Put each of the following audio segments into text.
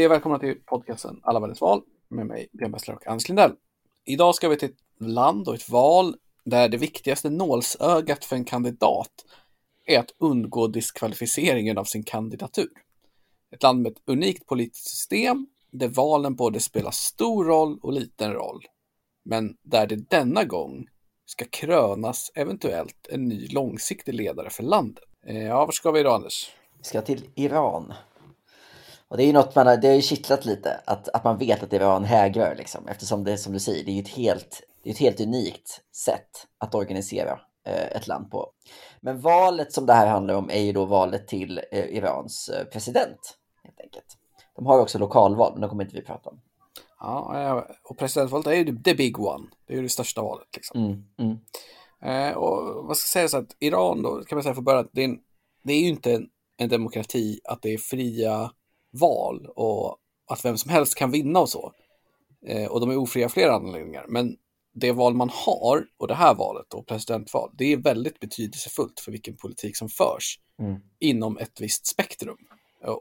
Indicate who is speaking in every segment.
Speaker 1: Hej och välkomna till podcasten Alla världens val med mig, Björn Bessler och Anders Lindell. Idag ska vi till ett land och ett val där det viktigaste nålsögat för en kandidat är att undgå diskvalificeringen av sin kandidatur. Ett land med ett unikt politiskt system där valen både spelar stor roll och liten roll. Men där det denna gång ska krönas eventuellt en ny långsiktig ledare för landet. Eh, ja, var ska vi idag Anders?
Speaker 2: Vi ska till Iran. Och det är ju något man har, det har ju kittlat lite, att, att man vet att Iran hägrar liksom. Eftersom det som du säger, det är ju ett helt, det är ett helt unikt sätt att organisera eh, ett land på. Men valet som det här handlar om är ju då valet till eh, Irans eh, president, helt enkelt. De har ju också lokalval, men de kommer inte vi prata om.
Speaker 1: Ja, och presidentvalet är ju the big one. Det är ju det största valet. Liksom.
Speaker 2: Mm, mm.
Speaker 1: Och vad ska säga så att Iran då, kan man säga för början, det är, en, det är ju inte en, en demokrati att det är fria val och att vem som helst kan vinna och så. Eh, och de är ofria av flera anledningar. Men det val man har, och det här valet och presidentval, det är väldigt betydelsefullt för vilken politik som förs
Speaker 2: Mm.
Speaker 1: inom ett visst spektrum.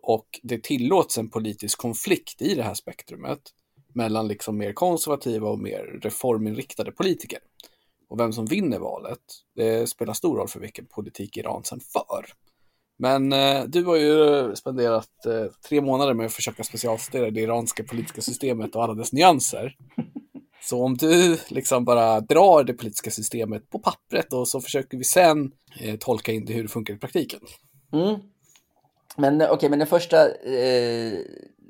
Speaker 1: Och det tillåts en politisk konflikt i det här spektrumet mellan liksom mer konservativa och mer reforminriktade politiker. Och vem som vinner valet, det spelar stor roll för vilken politik Iran sen för. Men eh, du har ju spenderat eh, tre månader med att försöka specialstudera det iranska politiska systemet och alla dess nyanser. Så om du liksom bara drar det politiska systemet på pappret och så försöker vi sen eh, tolka in det hur det funkar i praktiken.
Speaker 2: Mm. Men eh, okej, men den första eh,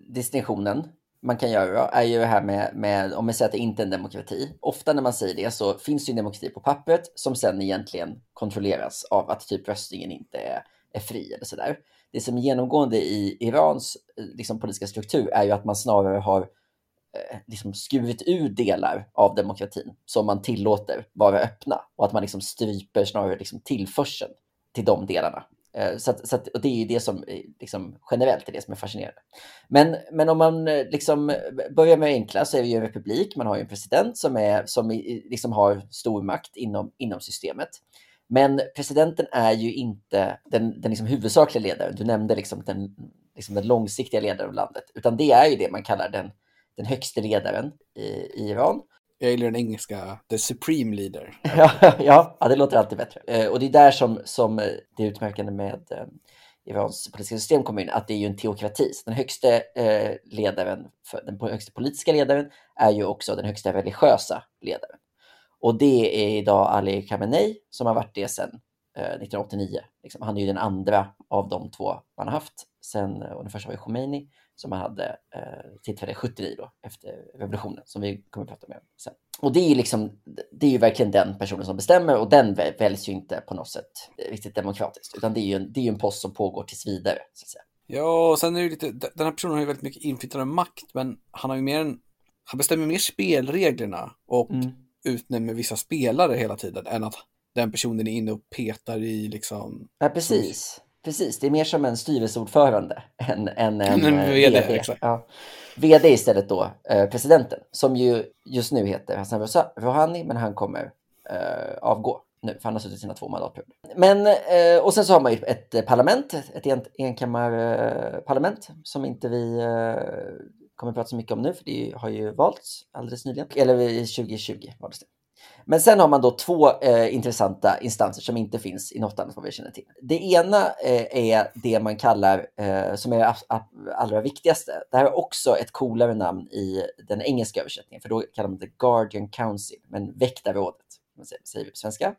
Speaker 2: distinktionen man kan göra är ju det här med, med, om man säger att det inte är en demokrati. Ofta när man säger det så finns det ju en demokrati på pappret som sen egentligen kontrolleras av att typ röstningen inte är, är fri eller sådär. Det som är genomgående i Irans eh, liksom, politiska struktur är ju att man snarare har eh, liksom skurit ur delar av demokratin som man tillåter vara öppna och att man liksom stryper snarare liksom tillförseln till de delarna. Eh, Så, att, så att, och det är ju det som eh, liksom, generellt är det som är fascinerande. Men, men om man eh, liksom börjar med det enkla så är vi ju en republik. Man har ju en president som, är, som liksom har stor makt inom, inom systemet. Men presidenten är ju inte den, den liksom huvudsakliga ledaren. Du nämnde liksom den, liksom den långsiktiga ledaren av landet. Utan det är ju det man kallar den, den högste ledaren i, i Iran.
Speaker 1: Jag gillar den engelska, the supreme leader.
Speaker 2: Ja, ja, det låter alltid bättre. Eh, och det är där som, som eh, det utmärkande med eh, Irans politiska system kommer in, att det är ju en teokrati. Så Den högsta eh, ledaren, den högsta politiska ledaren är ju också den högsta religiösa ledaren. Och det är idag Ali Khamenei som har varit det sedan eh, 1989. Liksom, han är ju den andra av de två man har haft. Sen, och den första var ju Khomeini som man hade eh, tillträde 79 då, efter revolutionen, som vi kommer att prata om sen. Och det är ju liksom, det är ju verkligen den personen som bestämmer och den väl- väljs ju inte på något sätt eh, riktigt demokratiskt, utan det är ju en, det är en post som pågår tills vidare, så att säga.
Speaker 1: Ja, och sen är det ju lite, den här personen har ju väldigt mycket inflytande och makt, men han har ju mer en, han bestämmer mer spelreglerna och
Speaker 2: Mm.
Speaker 1: Utnämner vissa spelare hela tiden än att den personen är inne och petar i liksom...
Speaker 2: Ja, precis. Precis, det är mer som en styrelseordförande än, än en,
Speaker 1: En
Speaker 2: eh,
Speaker 1: VD, exakt.
Speaker 2: Ja. VD istället då eh, presidenten, som ju just nu heter Hassan Rouha- Rouhani, men han kommer eh, avgå nu, för han har suttit sina två mandatperioder. Men, eh, och sen så har man ju ett eh, parlament, ett en, enkammarparlament, som inte vi eh, kommer att prata så mycket om nu, för det har ju valts alldeles nyligen, eller 2020 var det. Men sen har man då två eh, intressanta instanser som inte finns i något annat vad vi känner till. Det ena eh, är det man kallar, eh, som är allra viktigaste. Det här är också ett coolare namn i den engelska översättningen, för då kallar man det Guardian Council, men väktarrådet, säger, vi på svenska.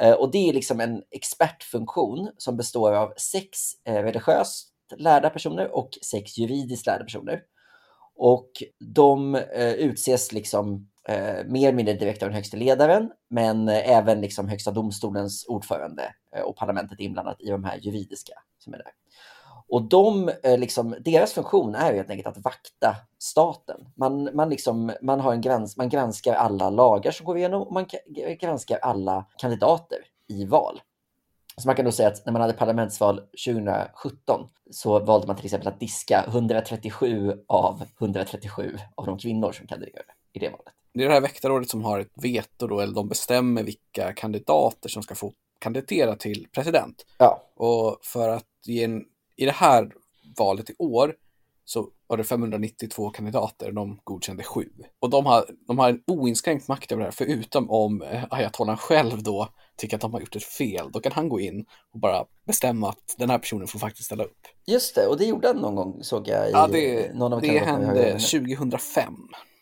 Speaker 2: Eh, och det är liksom en expertfunktion som består av sex eh, religiöst lärda personer och sex juridiskt lärda personer. Och de eh, utses liksom eh, mer eller mindre direkt av den högste ledaren, men eh, även liksom högsta domstolens ordförande eh, och parlamentet är inblandat i de här juridiska som är där. Och de, eh, liksom, deras funktion är helt enkelt att vakta staten. Man, man, liksom, man, har en grans, man granskar alla lagar som går igenom och man granskar alla kandidater i val. Så man kan då säga att när man hade parlamentsval 2017 så valde man till exempel att diska 137 av 137 av de kvinnor som kandiderade i det valet.
Speaker 1: Det är det här väktarrådet som har ett veto då, eller de bestämmer vilka kandidater som ska få kandidera till president.
Speaker 2: Ja,
Speaker 1: Och för att ge en, i det här valet i år så var det 592 kandidater, de godkände sju. Och de har, de har en oinskränkt makt över det här, förutom om eh, ayatollan själv då tycker att de har gjort ett fel. Då kan han gå in och bara bestämma att den här personen får faktiskt ställa upp.
Speaker 2: Just det, och det gjorde han någon gång såg jag i
Speaker 1: Ja, det,
Speaker 2: någon av
Speaker 1: det hände
Speaker 2: ju-
Speaker 1: 2005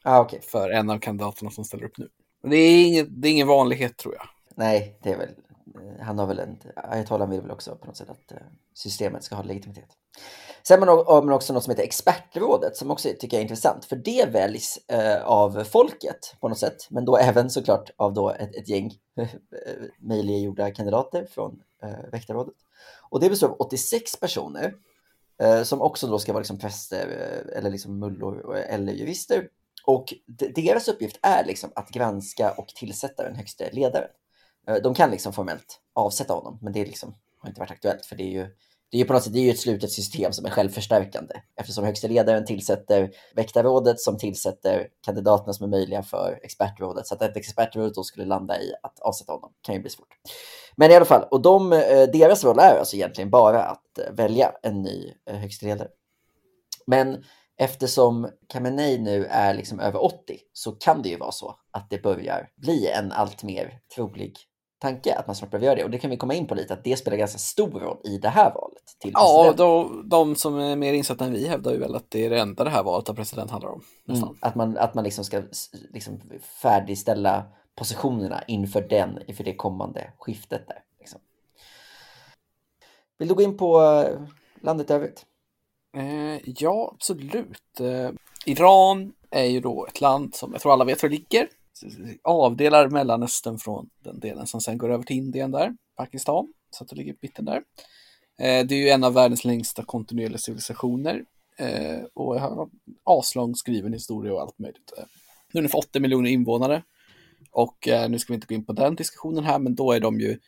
Speaker 2: Ah, okej.
Speaker 1: för en av kandidaterna som ställer upp nu. Det är, inget, det är ingen vanlighet tror jag.
Speaker 2: Nej, det är väl, eh, han har väl en, ayatollah vill väl också på något sätt att eh, systemet ska ha legitimitet. Sen har man också något som heter expertrådet som också tycker jag är intressant, för det väljs eh, av folket på något sätt, men då även såklart av då ett, ett gäng eh, möjliggjorda kandidater från eh, väktarrådet. Och det består av 86 personer eh, som också då ska vara liksom präster eh, eller liksom mullor eller jurister. Och deras uppgift är liksom att granska och tillsätta den högste ledaren. Eh, De kan liksom formellt avsätta honom, men det liksom, har inte varit aktuellt för det är ju det är ju på något sätt det är ju ett slutet system som är självförstärkande eftersom högsta ledaren tillsätter väktarrådet som tillsätter kandidaterna som är möjliga för expertrådet. Så att ett expertråd då skulle landa i att avsätta honom kan ju bli svårt. Men i alla fall, och de, eh, deras roll är alltså egentligen bara att eh, välja en ny högste högsta ledare. Men eftersom Khamenei nu är liksom över 80 så kan det ju vara så att det börjar bli en allt mer trolig tanke att man snart behöver göra det. Och det kan vi komma in på lite, att det spelar ganska stor roll i det här valet.
Speaker 1: Ja, då, de som är mer insatta än vi hävdar ju väl att det är det enda det här valet av president handlar om.
Speaker 2: Mm, att man, att man liksom ska liksom färdigställa positionerna inför den, inför det kommande skiftet där. Liksom. Vill du gå in på eh, landet i övrigt?
Speaker 1: Eh, ja, absolut. Eh, Iran är ju då ett land som jag tror alla vet var det ligger. Avdelar Mellanöstern från den delen som sen går över till Indien där, Pakistan, så att det ligger i mitten där. Eh, det är ju en av världens längsta kontinuerliga civilisationer eh, och har aslång skriven historia och allt möjligt. Eh, nu är ungefär 80 miljoner invånare och eh, nu ska vi inte gå in på den diskussionen här, men då är de ju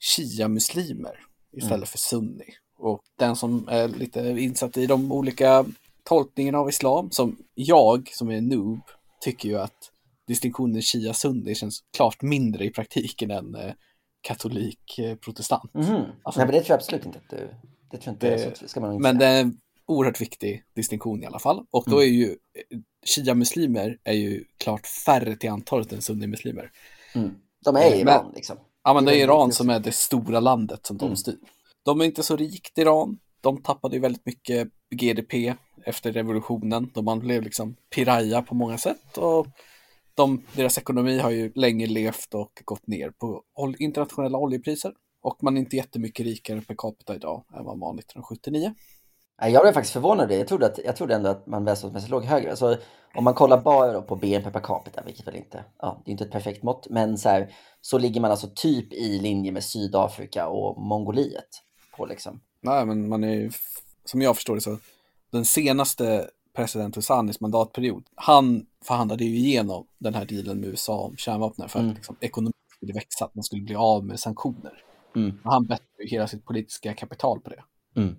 Speaker 1: shia-muslimer istället för sunni. Och den som är lite insatt i de olika tolkningarna av islam, som jag som är noob, tycker ju att distinktionen shia-sunni känns klart mindre i praktiken än eh, katolik-protestant.
Speaker 2: Mhm.
Speaker 1: Alltså-
Speaker 2: Nej, men det tror jag absolut inte att du... Det tror inte,
Speaker 1: Det-
Speaker 2: så ska man inte
Speaker 1: Men det
Speaker 2: säga.
Speaker 1: är en oerhört viktig distinktion i alla fall. Och då
Speaker 2: Mm.
Speaker 1: är ju eh, shia-muslimer är ju klart färre till antalet än sunni-muslimer.
Speaker 2: Mm. De är i
Speaker 1: Men-
Speaker 2: Iran liksom.
Speaker 1: Ja, men
Speaker 2: Det
Speaker 1: det
Speaker 2: är
Speaker 1: Iran som är det stora landet som de
Speaker 2: Mm.
Speaker 1: styr. De är inte så rikt Iran. De tappade ju väldigt mycket GDP efter revolutionen då man blev liksom piraya på många sätt. Och de, deras ekonomi har ju länge levt och gått ner på internationella oljepriser. Och man är inte jättemycket rikare per capita idag än vad man var 1979.
Speaker 2: Nej, Jag blev faktiskt förvånad det. Jag trodde, att, jag trodde ändå att man välståndsmässigt låg högre. Alltså, om man kollar bara på BNP per capita, vilket väl inte, ja, det är inte ett perfekt mått, men så, här, så ligger man alltså typ i linje med Sydafrika och Mongoliet. På liksom.
Speaker 1: Nej, men man är ju, som jag förstår det så, den senaste president Hussanis mandatperiod, han förhandlade ju igenom den här dealen med USA om kärnvapen för att
Speaker 2: Mm.
Speaker 1: liksom, ekonomin skulle växa, att man skulle bli av med sanktioner.
Speaker 2: Mm.
Speaker 1: Han bettade ju hela sitt politiska kapital på det.
Speaker 2: Mm.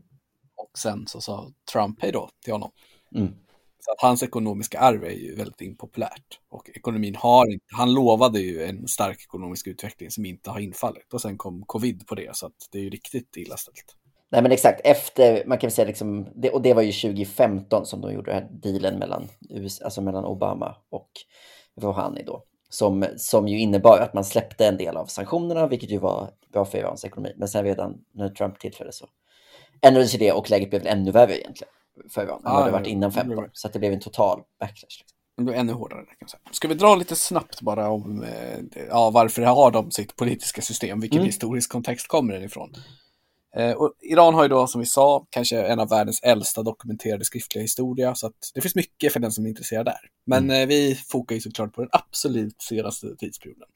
Speaker 1: Och sen så sa Trump hej då till honom.
Speaker 2: Mm.
Speaker 1: Så att hans ekonomiska arv är ju väldigt impopulärt. Och ekonomin har inte, han lovade ju en stark ekonomisk utveckling som inte har infallit. Och sen kom covid på det, så att det är ju riktigt illa ställt.
Speaker 2: Nej men exakt, efter, man kan säga liksom, det, och det var ju 2015 som de gjorde den här dealen mellan, US, alltså mellan Obama och Rouhani då. Som, som ju innebar att man släppte en del av sanktionerna, vilket ju var bra för Irans ekonomi. Men sen redan när Trump tillträdde så ändrades ju det och läget blev ännu värre egentligen för Iran än
Speaker 1: Ja,
Speaker 2: vad det
Speaker 1: ja,
Speaker 2: varit innan
Speaker 1: det blev
Speaker 2: 15.
Speaker 1: det.
Speaker 2: Så det blev en total backlash. Liksom.
Speaker 1: Det blir ännu hårdare. Kan säga. Ska vi dra lite snabbt bara om eh, ja, varför har de sitt politiska system, vilken
Speaker 2: Mm.
Speaker 1: historisk kontext kommer den ifrån? Eh, och Iran har ju då, som vi sa, kanske en av världens äldsta dokumenterade skriftliga historia, så det finns mycket för den som är intresserad där. Men eh, vi fokar ju såklart på den absolut senaste tidsperioden.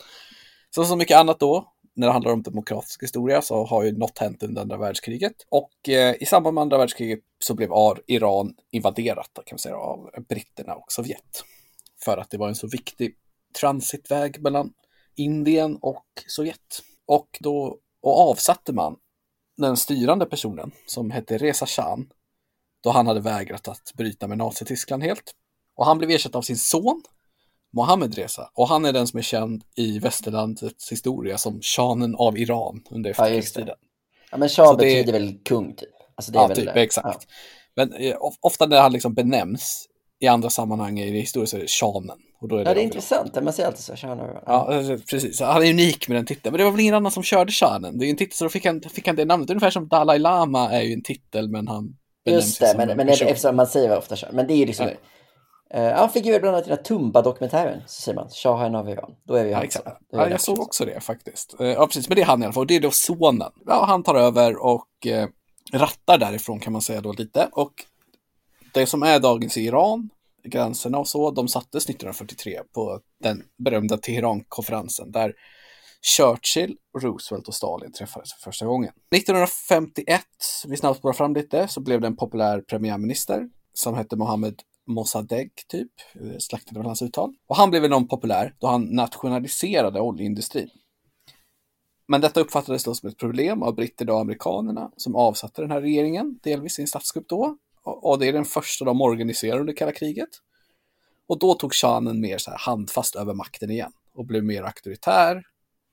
Speaker 1: Så som mycket annat då, när det handlar om demokratisk historia, så har ju något hänt under andra världskriget. Och eh, i samband med andra världskriget så blev Iran invaderat kan man säga, av britterna och Sovjet. För att det var en så viktig transitväg mellan Indien och Sovjet. Och då och avsatte man den styrande personen som hette Reza Khan då han hade vägrat att bryta med Nazityskland helt. Och han blev ersatt av sin son Mohammed Reza och han är den som är känd i västerlandets historia som shanen av Iran under
Speaker 2: Ja,
Speaker 1: efterkrigstiden.
Speaker 2: Ja men shah
Speaker 1: Så det-
Speaker 2: betyder väl kung typ. Alltså
Speaker 1: Ja,
Speaker 2: väl,
Speaker 1: typ, exakt. Men eh, ofta när han liksom benämns i andra sammanhang i det historiska så är det shanen. Och då är det
Speaker 2: ja, det är intressant. Man säger alltid så. Shahan
Speaker 1: ja. ja, eh, precis. Han är unik med den titeln. Men det var väl ingen annan som körde shanen. Det är ju en titel, så då fick han, fick han det namnet. Ungefär som Dalai Lama är ju en titel, men han
Speaker 2: Just det, men, men eftersom man säger ofta shahan. Men det är ju liksom... Ja. Uh, han fick ju bland annat den här Tumba-dokumentären, så säger man. Shahan av Iran. Då är vi
Speaker 1: ja, exakt. Ja, jag såg också det faktiskt. Uh, ja, precis. Men det är han i alla fall. Och det är då sonen. Ja, han tar över och uh, rattar därifrån kan man säga då lite. Och det som är dagens Iran gränserna och så, de sattes 1943 på den berömda Teherankonferensen där Churchill, Roosevelt och Stalin träffades för första gången. 1951, vi snabbt spårar fram lite, så blev det en populär premiärminister som hette Mohammed Mossadegh, typ, eh, slaktade väl hans uttal. Och han blev enormt populär då han nationaliserade oljeindustrin. Men detta uppfattades då som ett problem av britterna och amerikanerna som avsatte den här regeringen, delvis i en statskupp då, och det är den första de organiserar under kalla kriget. Och då tog shanen mer så här handfast över makten igen och blev mer auktoritär.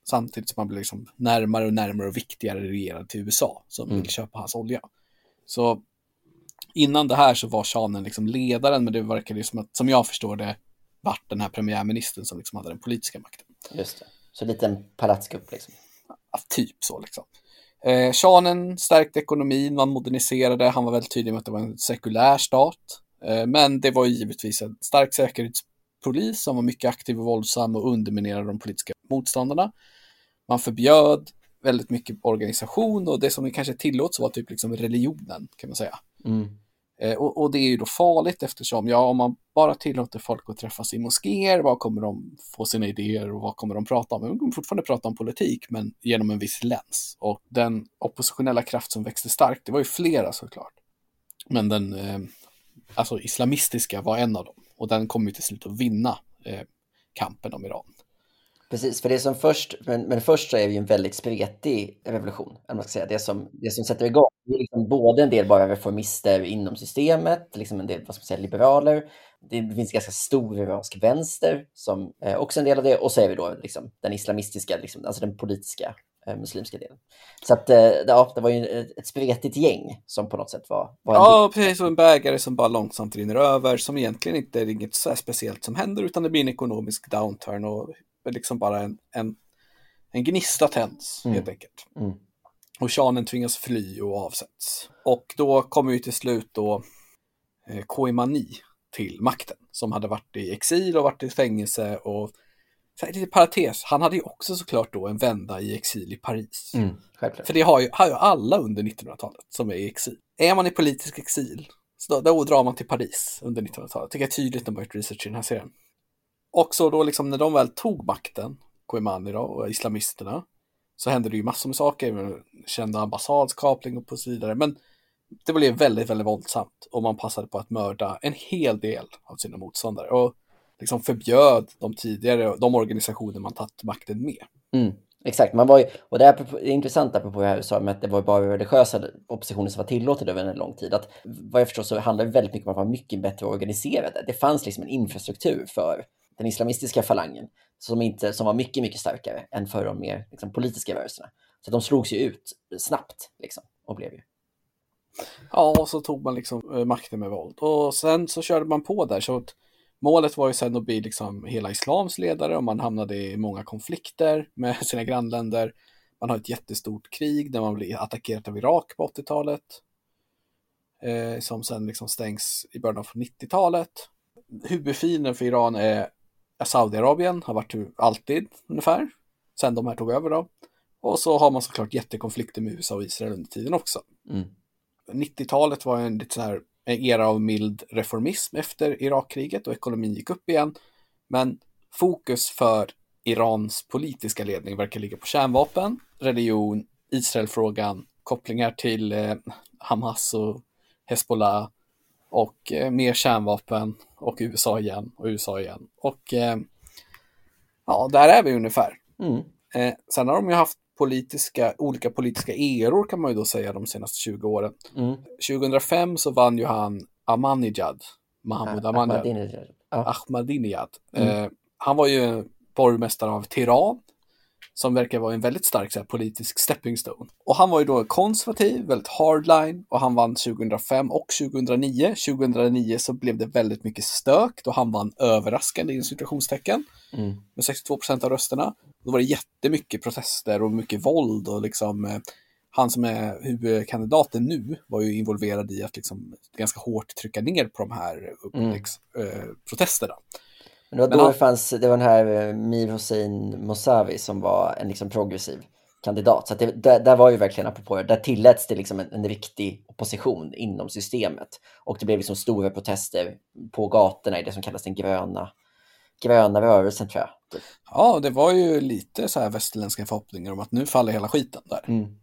Speaker 1: Samtidigt som han blev liksom närmare och närmare och viktigare regerad till USA som mm. vill köpa hans olja. Så innan det här så var shanen liksom ledaren, men det verkade som att, som jag förstår det, vart den här premiärministern som liksom hade den politiska makten.
Speaker 2: Just det, så lite en palatskupp liksom.
Speaker 1: Ja, typ så liksom. Eh, shanen stärkte ekonomin, man moderniserade, han var väldigt tydlig med att det var en sekulär stat. Eh, men det var givetvis en stark säkerhetspolis som var mycket aktiv och våldsam och underminerade de politiska motståndarna. Man förbjöd väldigt mycket organisation och det som kanske tillåts var typ liksom religionen kan man säga. Mm. Eh, och, och, det är ju då farligt eftersom, ja, om man bara tillåter folk att träffas i moskéer, vad kommer de få sina idéer och vad kommer de prata om? De kommer fortfarande prata om politik, men genom en viss läns. Och den oppositionella kraft som växte starkt, det var ju flera såklart. Men den, eh, alltså islamistiska var en av dem. Och den kom ju till slut att vinna eh, kampen om Iran.
Speaker 2: Precis, för det som först, men, men först så är ju en väldigt spretig revolution. Man ska säga. Det, som, det som sätter igång det är liksom både en del bara reformister inom systemet, liksom en del vad ska man säga, liberaler. Det finns ganska stor iransk vänster som är också en del av det. Och så är vi då liksom, den islamistiska, liksom, alltså den politiska eh, muslimska delen. Så att, eh, ja, det var ju ett, ett spretigt gäng som på något sätt var... var
Speaker 1: ja, precis. Som en bägare som bara långsamt rinner över, som egentligen inte är inget så speciellt som händer, utan det blir en ekonomisk downturn och liksom bara en, en, en gnista tänds mm. helt enkelt. Mm. Och shanen tvingas fly och avsätts. Och då kommer ju till slut då eh, Koimani till makten som hade varit i exil och varit i fängelse och lite parentes, han hade ju också såklart då en vända i exil i Paris. Mm, För det har ju, har ju alla under 1900-talet som är i exil. Är man i politisk exil, så då, då drar man till Paris under 1900-talet. Tycker jag är tydligt när man gjort research i den här serien. Och så då liksom när de väl tog makten, Khoemani då, och islamisterna, så hände det ju massor med saker, kända ambassadskapling och så vidare. Men det blev väldigt, väldigt våldsamt och man passade på att mörda en hel del av sina motståndare och liksom förbjöd de tidigare, de organisationer man tagit makten med.
Speaker 2: Mm, exakt, man var ju, och det är, intressant apropå det här du sa med att det var bara religiösa oppositioner som var tillåtet över en lång tid. Att vad jag förstår så handlar det väldigt mycket om att vara mycket bättre organiserade. Det fanns liksom en infrastruktur för den islamistiska falangen som, inte, som var mycket, mycket starkare än för de mer liksom, politiska rörelserna. Så de slogs ju ut snabbt liksom, och blev ju.
Speaker 1: Ja, och så tog man liksom eh, makten med våld. Och sen så körde man på där. Så att målet var ju sen att bli liksom hela islams ledare och man hamnade i många konflikter med sina grannländer. Man har ett jättestort krig där man blir attackerad av Irak på 80-talet. Eh, som sen liksom stängs i början av 90-talet. Huvudfienden för Iran är Saudiarabien har varit alltid ungefär, sen de här tog över då. Och så har man såklart jättekonflikter med USA och Israel under tiden också. Mm. 90-talet var en lite så här en era av mild reformism efter Irakkriget och ekonomin gick upp igen. Men fokus för Irans politiska ledning verkar ligga på kärnvapen, religion, Israelfrågan, kopplingar till eh, Hamas och Hezbollah och eh, mer kärnvapen och USA igen och USA igen. Och eh, ja, där är vi ungefär. Mm. Eh, sen har de ju haft politiska, olika politiska eror kan man ju då säga de senaste 20 åren. Mm. 2005 så vann ju han Ahmadinejad, Mahmoud ah, Ahmadinejad. Ahmadinejad. Ah. Mm. Han var ju borgmästare av Teheran som verkar vara en väldigt stark så här, politisk stepping stone. Och han var ju då konservativ, väldigt hardline och han vann 2005 och 2009. 2009 så blev det väldigt mycket stök då han vann överraskande i situationstecken
Speaker 2: Mm.
Speaker 1: med 62 procent av rösterna. Då var det jättemycket protester och mycket våld och liksom eh, han som är huvudkandidaten nu var ju involverad i att liksom ganska hårt trycka ner på de här
Speaker 2: Mm.
Speaker 1: eh, protesterna.
Speaker 2: Men det var då
Speaker 1: han-
Speaker 2: det fanns, det var den här eh, Mir Hossein Mousavi som var en liksom progressiv kandidat. Så det, där, där var ju verkligen, apropå det, där tilläts det liksom en, en riktig opposition inom systemet. Och det blev liksom stora protester på gatorna i det som kallas den gröna, gröna rörelsen tror jag.
Speaker 1: Ja, det var ju lite så här västerländska förhoppningar om att nu faller hela skiten där.
Speaker 2: Mm.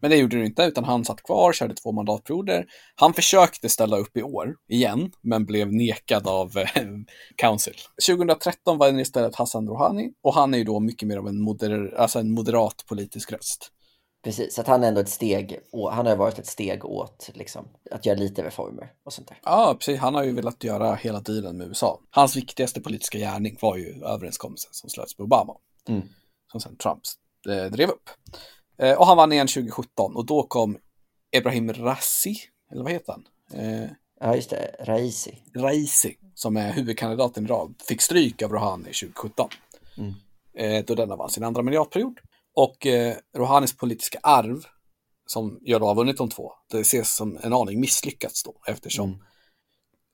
Speaker 1: Men det gjorde det inte, utan han satt kvar, körde två mandatperioder. Han försökte ställa upp i år igen, men blev nekad av eh, Council. 2013 var det istället Hassan Rouhani och han är ju då mycket mer av en, moder alltså en moderat politisk röst.
Speaker 2: Precis, så att han är ändå ett steg, han har varit ett steg åt liksom, att göra lite reformer och sånt där.
Speaker 1: Ja, precis. Han har ju velat göra hela dealen med USA. Hans viktigaste politiska gärning var ju överenskommelsen som slöts med Obama.
Speaker 2: Mm.
Speaker 1: Som sen Trump eh, drev upp. Eh, och han vann igen 2017 och då kom Ebrahim Rassi, eller vad heter han? Eh,
Speaker 2: Ja, just det, Raisi.
Speaker 1: Raisi, som är huvudkandidaten i rad, fick stryk av Rouhani 2017.
Speaker 2: Mm.
Speaker 1: Eh, då denna vann sin andra mandatperiod. Och eh, Rouhanis politiska arv, som gör då har vunnit de två, det ses som en aning misslyckats då, eftersom
Speaker 2: Mm.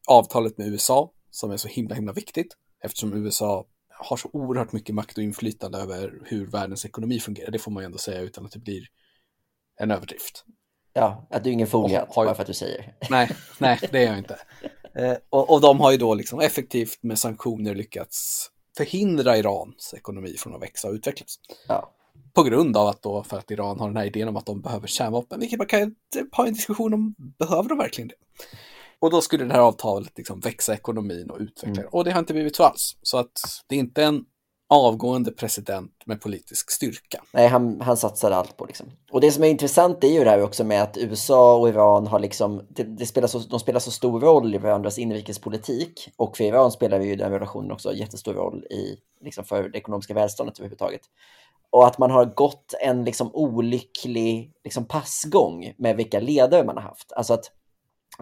Speaker 1: avtalet med USA, som är så himla himla viktigt, eftersom USA har så oerhört mycket makt och inflytande över hur världens ekonomi fungerar, det får man ju ändå säga utan att det blir en överdrift.
Speaker 2: Ja, att du är ingen
Speaker 1: Och har
Speaker 2: bara för att du säger.
Speaker 1: Nej, nej, det är jag inte. Eh, och, och de har ju då liksom effektivt med sanktioner lyckats förhindra Irans ekonomi från att växa och utvecklas.
Speaker 2: Ja.
Speaker 1: På grund av att då, för att Iran har den här idén om att de behöver kärnvapen, vilket man kan ha en diskussion om, behöver de verkligen det? Och då skulle det här avtalet liksom växa ekonomin och utveckla
Speaker 2: Mm.
Speaker 1: Och det har inte blivit så alls. Så att det är inte en avgående president med politisk styrka.
Speaker 2: Nej, han, han satsar allt på liksom. Och det som är intressant är ju det här också med att USA och Iran har liksom, det, det spelar så, de spelar så stor roll i varandras inrikespolitik. Och för Iran spelar ju den relationen också jättestor roll i, liksom för det ekonomiska välståndet överhuvudtaget. Och att man har gått en liksom olycklig liksom passgång med vilka ledare man har haft. Alltså att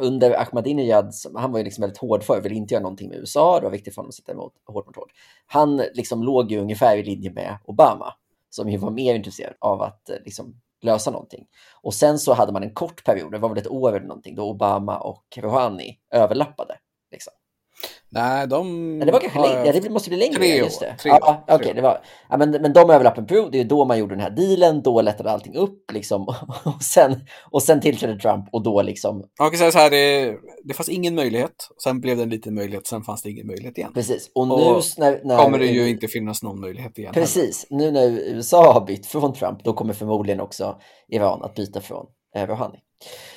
Speaker 2: under Ahmadinejad, han var ju liksom väldigt hård för, ville inte göra någonting med USA, det var viktigt för honom att sätta emot hårt mot hårt. Han liksom låg ju ungefär i linje med Obama, som ju var mer intresserad av att eh, liksom lösa någonting. Och sen så hade man en kort period, det var väl ett år eller någonting, då Obama och Rouhani överlappade. Liksom.
Speaker 1: Nej, de...
Speaker 2: Men det var kanske
Speaker 1: har-
Speaker 2: längre, ja, det måste bli längre.
Speaker 1: Tre
Speaker 2: just
Speaker 1: år,
Speaker 2: det.
Speaker 1: tre
Speaker 2: ja,
Speaker 1: år, tre år.
Speaker 2: det var, ja, men, men de överlappade en period, det är då man gjorde den här dealen, då lättade allting upp liksom. Och sen, och sen tillträdde Trump och då liksom,
Speaker 1: Man kan säga så här, det, det fanns ingen möjlighet, sen blev det en liten möjlighet, sen fanns det ingen möjlighet igen.
Speaker 2: precis. Och nu
Speaker 1: Och
Speaker 2: när, när
Speaker 1: kommer det ju inte finnas någon möjlighet igen. heller.
Speaker 2: Precis, nu när USA har bytt från Trump, då kommer förmodligen också Iran att byta från eh, Rouhani.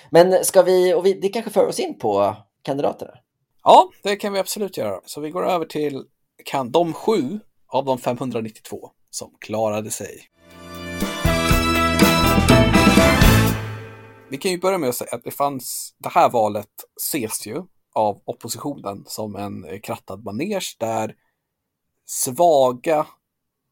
Speaker 2: Men ska vi, och vi, det kanske för oss in på kandidaterna.
Speaker 1: Ja, det kan vi absolut göra. Så vi går över till kan, de sju av de 592 som klarade sig. Vi kan ju börja med att säga att det fanns, det här valet ses ju av oppositionen som en krattad manege där svaga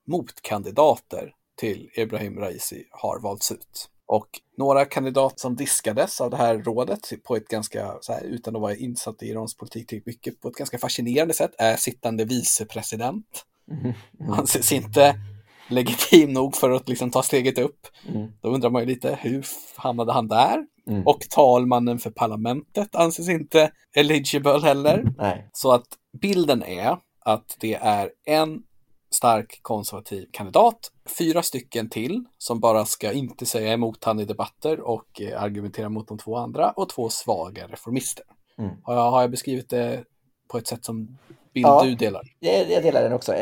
Speaker 1: motkandidater till Ibrahim Raisi har valts ut. Och några kandidater som diskades av det här rådet på ett ganska, här, utan att vara insatt i Irans politik tillräckligt mycket, på ett ganska fascinerande sätt, är sittande vicepresident. Anses inte legitim nog för att liksom ta steget upp.
Speaker 2: Mm.
Speaker 1: Då undrar man ju lite, hur hamnade han där?
Speaker 2: Mm.
Speaker 1: Och talmannen för parlamentet anses inte eligible heller.
Speaker 2: Nej.
Speaker 1: Så att bilden är att det är en stark konservativ kandidat, fyra stycken till som bara ska inte säga emot han i debatter och eh, argumentera mot de två andra och två svaga reformister.
Speaker 2: Mm.
Speaker 1: Har, jag, har jag beskrivit det på ett sätt som bild
Speaker 2: Ja.
Speaker 1: du delar?
Speaker 2: Jag, jag delar den också.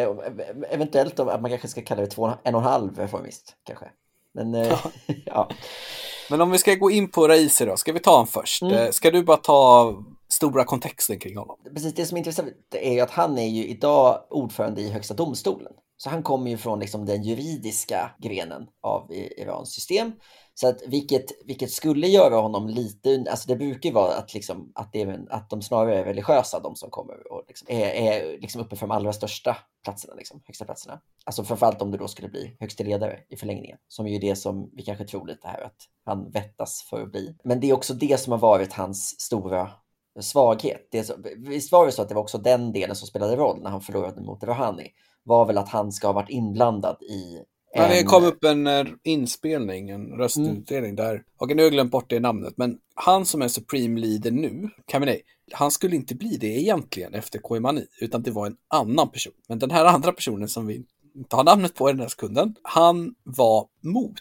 Speaker 2: Eventuellt att man kanske ska kalla det två, en och en halv reformist. Kanske. Men eh, ja.
Speaker 1: Men om vi ska gå in på Raisi då, ska vi ta honom först?
Speaker 2: Mm.
Speaker 1: Eh, Ska du bara ta stora kontexten kring honom?
Speaker 2: Precis, det som är intressant är ju att han är ju idag ordförande i Högsta domstolen. Så han kommer ju från liksom den juridiska grenen av Irans system. Så att vilket, vilket skulle göra honom lite, alltså det brukar ju vara att, liksom, att, det är, att de snarare är religiösa, de som kommer och liksom är, är liksom uppe för de allra största platserna, liksom, högsta platserna. Alltså framförallt om du då skulle bli högste ledare i förlängningen, som är ju det som vi kanske tror lite här att han vettas för att bli. Men det är också det som har varit hans stora svaghet. Det visst var det så att det var också den delen som spelade roll när han förlorade mot Rouhani, var väl att han ska ha varit inblandad i
Speaker 1: Ja, det kom upp en uh, inspelning, en röstutdelning mm. där. Och nu har jag glömt bort det namnet, men han som är Supreme Leader nu, Khamenei, han skulle inte bli det egentligen efter Koimani, utan det var en annan person. Men den här andra personen som vi inte har namnet på i den här sekunden, han var mot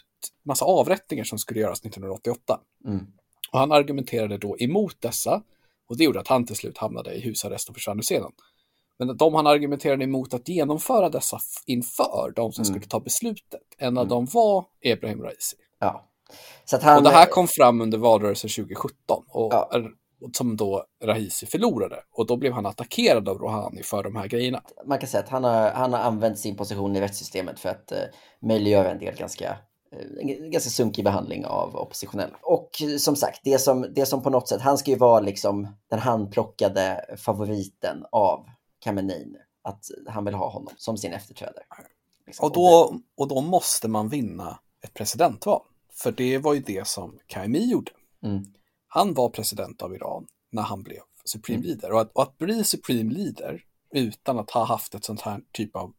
Speaker 1: massa avrättningar som skulle göras 1988. Mm. Och han argumenterade då emot dessa och det gjorde att han till slut hamnade i husarrest och försvann ur scenen. Men de han argumenterade emot att genomföra dessa inför de som mm. skulle ta beslutet, en av mm. dem var Ebrahim Raisi.
Speaker 2: Ja.
Speaker 1: Han... Och det här kom fram under valrörelsen 2017 och, ja. som då Raisi förlorade. Och då blev han attackerad av Rouhani för de här grejerna.
Speaker 2: Man kan säga att han har, han har använt sin position i rättssystemet för att uh, möjliggöra en del ganska en eh, ganska sunkig behandling av oppositionella. Och som sagt, det som, det som på något sätt, han ska ju vara liksom den handplockade favoriten av Khamenei att han vill ha honom som sin efterträdare.
Speaker 1: Liksom. Och, då, och då måste man vinna ett presidentval. För det var ju det som Kaimi gjorde. Mm. Han var president av Iran när han blev Supreme mm. Leader. Och att, och att bli Supreme Leader utan att ha haft ett sånt här typ av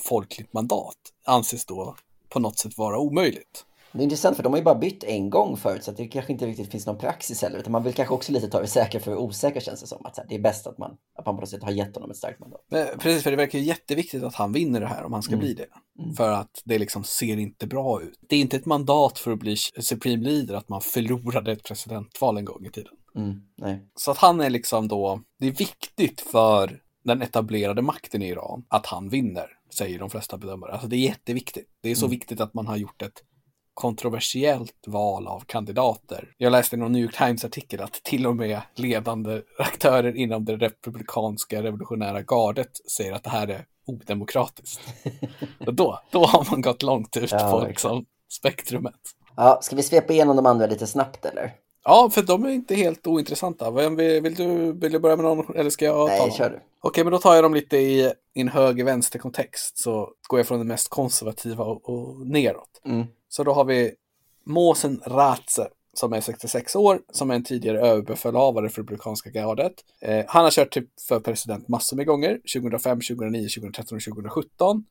Speaker 1: folkligt mandat anses då på något sätt vara omöjligt.
Speaker 2: Det är intressant för de har ju bara bytt en gång förut så det kanske inte riktigt finns någon praxis heller. Utan man vill kanske också lite ta det säkra för osäkra känns det som. Att det är bäst att man, att man på något sätt har gett honom ett starkt mandat.
Speaker 1: Precis, för det verkar ju jätteviktigt att han vinner det här om han ska mm. bli det. Mm. För att det liksom ser inte bra ut. Det är inte ett mandat för att bli Supreme Leader att man förlorade ett presidentval en gång i tiden.
Speaker 2: Mm.
Speaker 1: Så att han är liksom då, det är viktigt för den etablerade makten i Iran att han vinner, säger de flesta bedömare. Alltså det är jätteviktigt. Det är så mm. viktigt att man har gjort ett kontroversiellt val av kandidater. Jag läste i någon New York Times-artikel att till och med ledande aktörer inom det republikanska revolutionära gardet säger att det här är odemokratiskt. och då, då har man gått långt ut ja, på liksom, spektrumet.
Speaker 2: Ja, ska vi svepa igenom de andra lite snabbt eller?
Speaker 1: Ja, för de är inte helt ointressanta. Vill, vill, du, vill du börja med någon eller ska jag
Speaker 2: ta Nej, kör du.
Speaker 1: Okej, men då tar jag dem lite i en höger-vänster kontext. Så går jag från det mest konservativa och, och neråt. Mm. Så då har vi Måsen Ratze som är 66 år, som är en tidigare överbefälhavare för Republikanska gardet. Eh, han har kört typ för president massor med gånger, 2005, 2009, 2013 och 2017.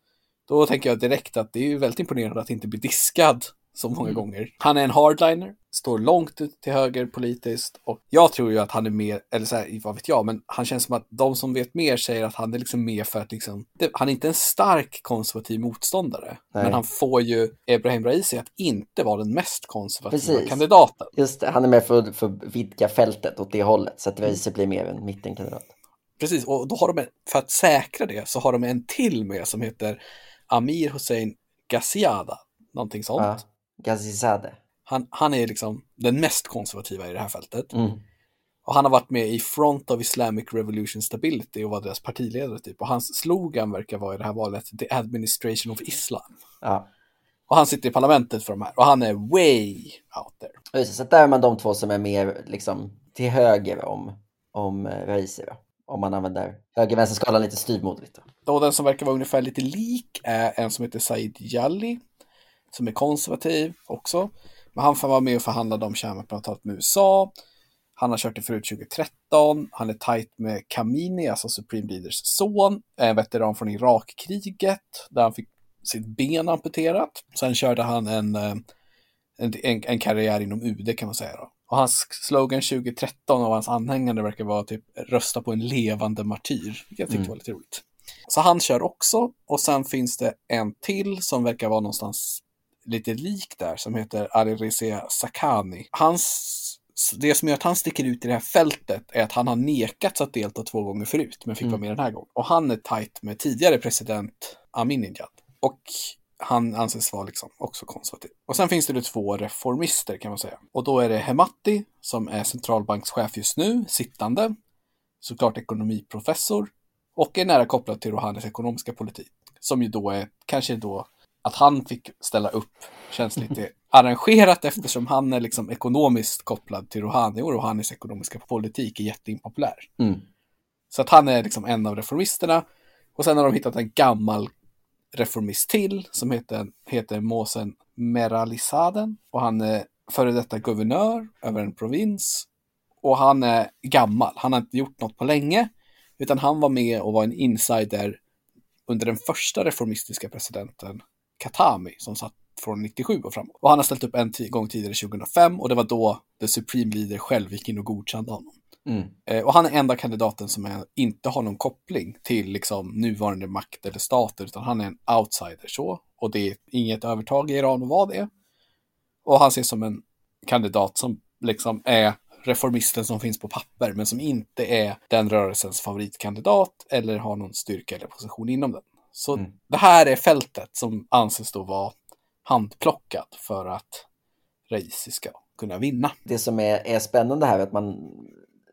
Speaker 1: Då tänker jag direkt att det är ju väldigt imponerande att inte bli diskad så många mm. gånger. Han är en hardliner, står långt till höger politiskt och jag tror ju att han är mer, eller så här, vad vet jag, men han känns som att de som vet mer säger att han är liksom mer för att liksom, det, han är inte en stark konservativ motståndare, Nej. men han får ju Ebrahim Raisi att inte vara den mest konservativa Precis. kandidaten.
Speaker 2: Just det, han är med för, för att vidga fältet åt det hållet, så att Raisi blir mer en mittenkandidat.
Speaker 1: Precis, och då har de, för att säkra det, så har de en till med som heter Amir Hussein Ghaziada, någonting sånt. Ja.
Speaker 2: Ghazizadeh.
Speaker 1: Han, han är liksom den mest konservativa i det här fältet. Mm. Och han har varit med i Front of Islamic Revolution Stability och var deras partiledare typ. Och hans slogan verkar vara i det här valet The Administration of Islam.
Speaker 2: Ja.
Speaker 1: Och han sitter i parlamentet för de här och han är way out there.
Speaker 2: Just, så där är man de två som är mer liksom till höger om, om eh, Raisi Om man använder höger-vänster-skalan lite styvmoderligt.
Speaker 1: Och den som verkar vara ungefär lite lik är en som heter Said Jalli som är konservativ också. Men han vara med och förhandla om kärnvapenavtalet med USA. Han har kört det förut 2013. Han är tajt med Kamini, alltså Supreme Leaders son, en veteran från Irakkriget där han fick sitt ben amputerat. Sen körde han en, eh, en, en, karriär inom UD kan man säga. Då. Och hans slogan 2013 av hans anhängare verkar vara typ rösta på en levande martyr, jag tyckte mm. var lite roligt. Så han kör också och sen finns det en till som verkar vara någonstans lite lik där som heter Alireza Sakani. Hans det som gör att han sticker ut i det här fältet är att han har nekats att delta två gånger förut, men fick mm. vara med den här gången. Och han är tajt med tidigare president Amininjad. Och han anses vara liksom också konservativ. Och sen finns det då två reformister kan man säga. Och då är det Hemati som är centralbankschef just nu, sittande. Såklart ekonomiprofessor. Och är nära kopplad till Rouhanis ekonomiska politik. som ju då är kanske då att han fick ställa upp känns lite arrangerat eftersom han är liksom ekonomiskt kopplad till Rouhani och Rouhanis ekonomiska politik är jätteimpopulär.
Speaker 2: Mm.
Speaker 1: Så att han är liksom en av reformisterna. Och sen har de hittat en gammal reformist till som heter, heter Måsen Meralisaden. Och han är före detta guvernör över en provins. Och han är gammal, han har inte gjort något på länge. Utan han var med och var en insider under den första reformistiska presidenten Katami som satt från 97 och framåt. Och han har ställt upp en gång tidigare 2005 och det var då the Supreme Leader själv gick in och godkände honom.
Speaker 2: Mm.
Speaker 1: Eh, och han är enda kandidaten som är, inte har någon koppling till liksom, nuvarande makt eller stater, utan han är en outsider så. Och det är inget övertag i Iran att vara det. Och han ses som en kandidat som liksom är reformisten som finns på papper, men som inte är den rörelsens favoritkandidat eller har någon styrka eller position inom den. Så
Speaker 2: Mm.
Speaker 1: det här är fältet som anses då vara handplockat för att Raisi ska kunna vinna.
Speaker 2: Det som är, är spännande här är att man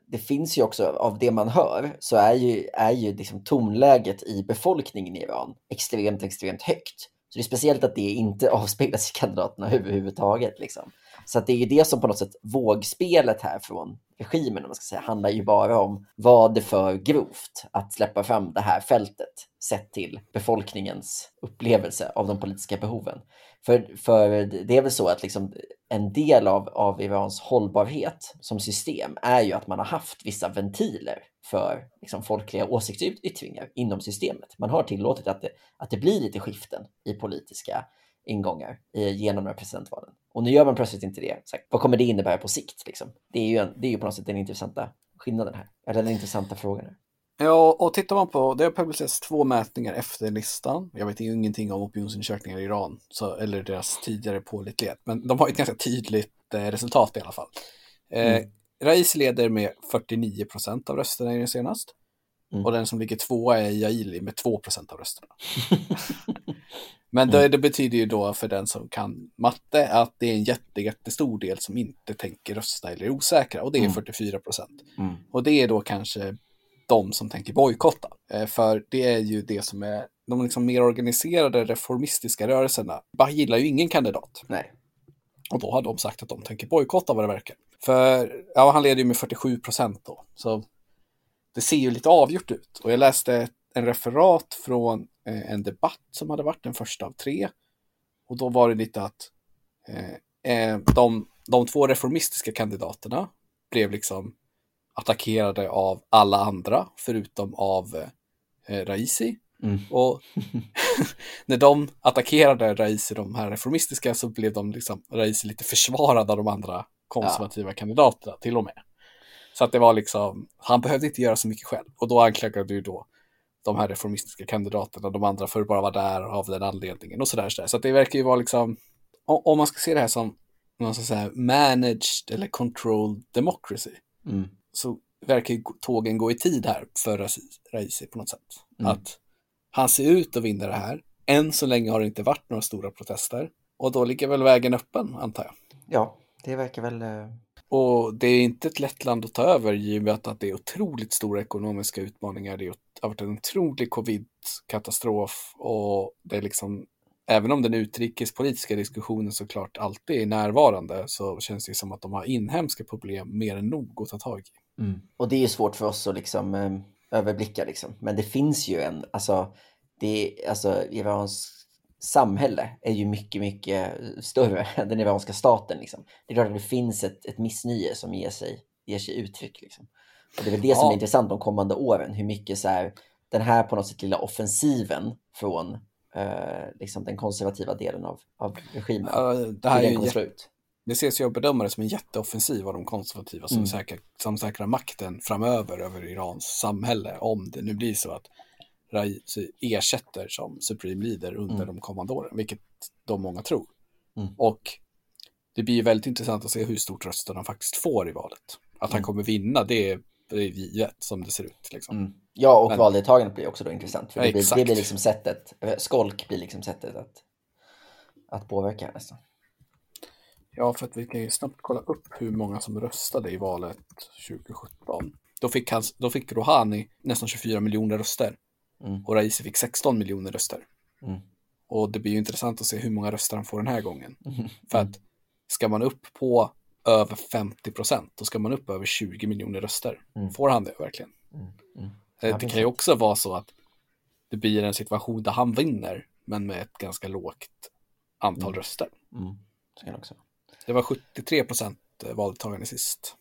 Speaker 2: det finns ju också, av det man hör, så är ju, är ju liksom tonläget i befolkningen i Iran extremt, extremt högt. Så det är speciellt att det inte avspeglas i kandidaterna överhuvudtaget. Liksom. Så att det är ju det som på något sätt vågspelet här från regimen, om man ska säga, handlar ju bara om vad det för grovt att släppa fram det här fältet sett till befolkningens upplevelse av de politiska behoven. För, för det är väl så att liksom en del av, av Irans hållbarhet som system är ju att man har haft vissa ventiler för liksom, folkliga åsiktsyttringar inom systemet. Man har tillåtit att det, att det blir lite skiften i politiska ingångar genom de här presidentvalen. Och nu gör man plötsligt inte det. Så, vad kommer det innebära på sikt? Liksom? Det, är ju en, det är ju på något sätt den intressanta skillnaden här. Eller den intressanta frågan. Här.
Speaker 1: Ja, och tittar man på, det har publicerats två mätningar efter listan. Jag vet ju ingenting om opinionsundersökningar i Iran, så, eller deras tidigare pålitlighet, men de har ett ganska tydligt eh, resultat i alla fall. Eh,
Speaker 2: Mm.
Speaker 1: Raisi leder med 49 procent av rösterna i den senast.
Speaker 2: Mm.
Speaker 1: Och den som ligger tvåa är Jaili med 2 procent av rösterna. Men
Speaker 2: Mm.
Speaker 1: det, det betyder ju då för den som kan matte att det är en jätte, jättestor del som inte tänker rösta eller är osäkra och det är
Speaker 2: Mm.
Speaker 1: 44 procent.
Speaker 2: Mm.
Speaker 1: Och det är då kanske de som tänker bojkotta. Eh, För det är ju det som är de liksom mer organiserade reformistiska rörelserna. Bara gillar ju ingen kandidat.
Speaker 2: Nej.
Speaker 1: Och då har de sagt att de tänker bojkotta vad det verkar. För ja, han leder ju med 47 procent då. Så det ser ju lite avgjort ut. Och jag läste en referat från eh, en debatt som hade varit den första av tre. Och då var det lite att eh, eh, de, de två reformistiska kandidaterna blev liksom attackerade av alla andra förutom av eh, Raisi.
Speaker 2: Mm.
Speaker 1: Och när de attackerade Raisi, de här reformistiska, så blev de liksom, Raisi lite försvarad av de andra konservativa kandidaterna till och med. Så att det var liksom, han behövde inte göra så mycket själv. Och då anklagade ju då de här reformistiska kandidaterna, de andra för att bara vara där av den anledningen och sådär. Så, där. så det verkar ju vara liksom, om man ska se det här som någon ska säga, managed eller controlled democracy,
Speaker 2: Mm.
Speaker 1: så verkar ju tågen gå i tid här för Raisi- Raisi på något sätt.
Speaker 2: Mm.
Speaker 1: Att han ser ut att vinna det här. Än så länge har det inte varit några stora protester. Och då ligger väl vägen öppen, antar jag.
Speaker 2: Ja, det verkar väl...
Speaker 1: Och det är inte ett lätt land att ta över givet att det är otroligt stora ekonomiska utmaningar. Det har varit en otrolig covid-katastrof och det är liksom, även om den utrikespolitiska diskussionen såklart alltid är närvarande så känns det som att de har inhemska problem mer än nog att ta tag i. Mm.
Speaker 2: Och det är ju svårt för oss att liksom eh, överblicka liksom. Men det finns ju en, alltså, det, alltså Irans samhälle är ju mycket, mycket större än den iranska staten liksom. Det är klart att det finns ett, ett missnöje som ger sig, ger sig uttryck liksom. Och det är väl det som
Speaker 1: Ja.
Speaker 2: är intressant de kommande åren, hur mycket så här, den här på något sätt lilla offensiven från eh, liksom den konservativa delen av, av regimen,
Speaker 1: Ja, Det
Speaker 2: hur
Speaker 1: här är
Speaker 2: den kommer slå ut.
Speaker 1: Det ses ju av bedömare som en jätteoffensiv av de konservativa som,
Speaker 2: Mm.
Speaker 1: säkrar, som säkrar makten framöver över Irans samhälle om det nu blir så att Raisi ersätter som Supreme Leader under
Speaker 2: Mm.
Speaker 1: de kommande åren, vilket de många tror.
Speaker 2: Mm.
Speaker 1: Och det blir väldigt intressant att se hur stort rösten han faktiskt får i valet. Att han
Speaker 2: Mm.
Speaker 1: kommer vinna, det är, det är givet som det ser ut. Liksom.
Speaker 2: Mm. Ja, och
Speaker 1: Men-
Speaker 2: valdeltagandet blir också då intressant. För det, blir,
Speaker 1: Exakt.
Speaker 2: det blir liksom sättet, eh, skolk blir liksom sättet att, att påverka nästan.
Speaker 1: Ja, för att vi kan ju snabbt kolla upp hur många som röstade i valet 2017. Då fick, han, då fick Rouhani nästan 24 miljoner röster
Speaker 2: Mm.
Speaker 1: och Raisi fick 16 miljoner röster.
Speaker 2: Mm.
Speaker 1: Och det blir ju intressant att se hur många röster han får den här gången.
Speaker 2: Mm.
Speaker 1: För att ska man upp på över 50 procent, då ska man upp över 20 miljoner röster.
Speaker 2: Mm.
Speaker 1: Får han det verkligen?
Speaker 2: Mm. Mm.
Speaker 1: Eh, det kan ju också vara så att det blir en situation där han vinner, men med ett ganska lågt antal röster.
Speaker 2: Det
Speaker 1: var 73 procent valdeltagande sist.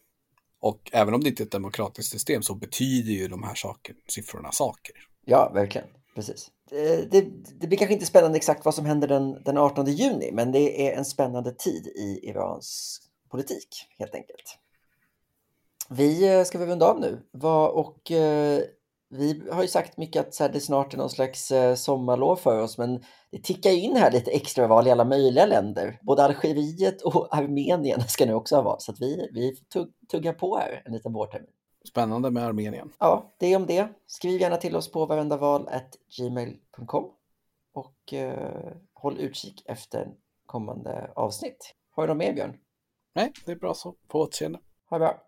Speaker 1: Och även om det inte är ett demokratiskt system så betyder ju de här saker, siffrorna saker.
Speaker 2: Ja, verkligen. Precis. Det, det, det blir kanske inte spännande exakt vad som händer den, den 18 juni, men det är en spännande tid i Irans politik, helt enkelt. Vi eh, ska väl runda av nu. Vad, och eh, vi har ju sagt mycket att så här, det snart är någon slags eh, sommarlov för oss, men det tickar ju in här lite extraval i alla möjliga länder. Både Algeriet och Armenien ska nu också ha val, så att vi, vi tuggar på här en liten vårtermin.
Speaker 1: Spännande med Armenien.
Speaker 2: Ja, det är om det. Skriv gärna till oss på varendaval.gmail.com och eh, håll utkik efter kommande avsnitt. Har du något mer Björn?
Speaker 1: Nej, det är bra så. På återseende.
Speaker 2: Ha det bra.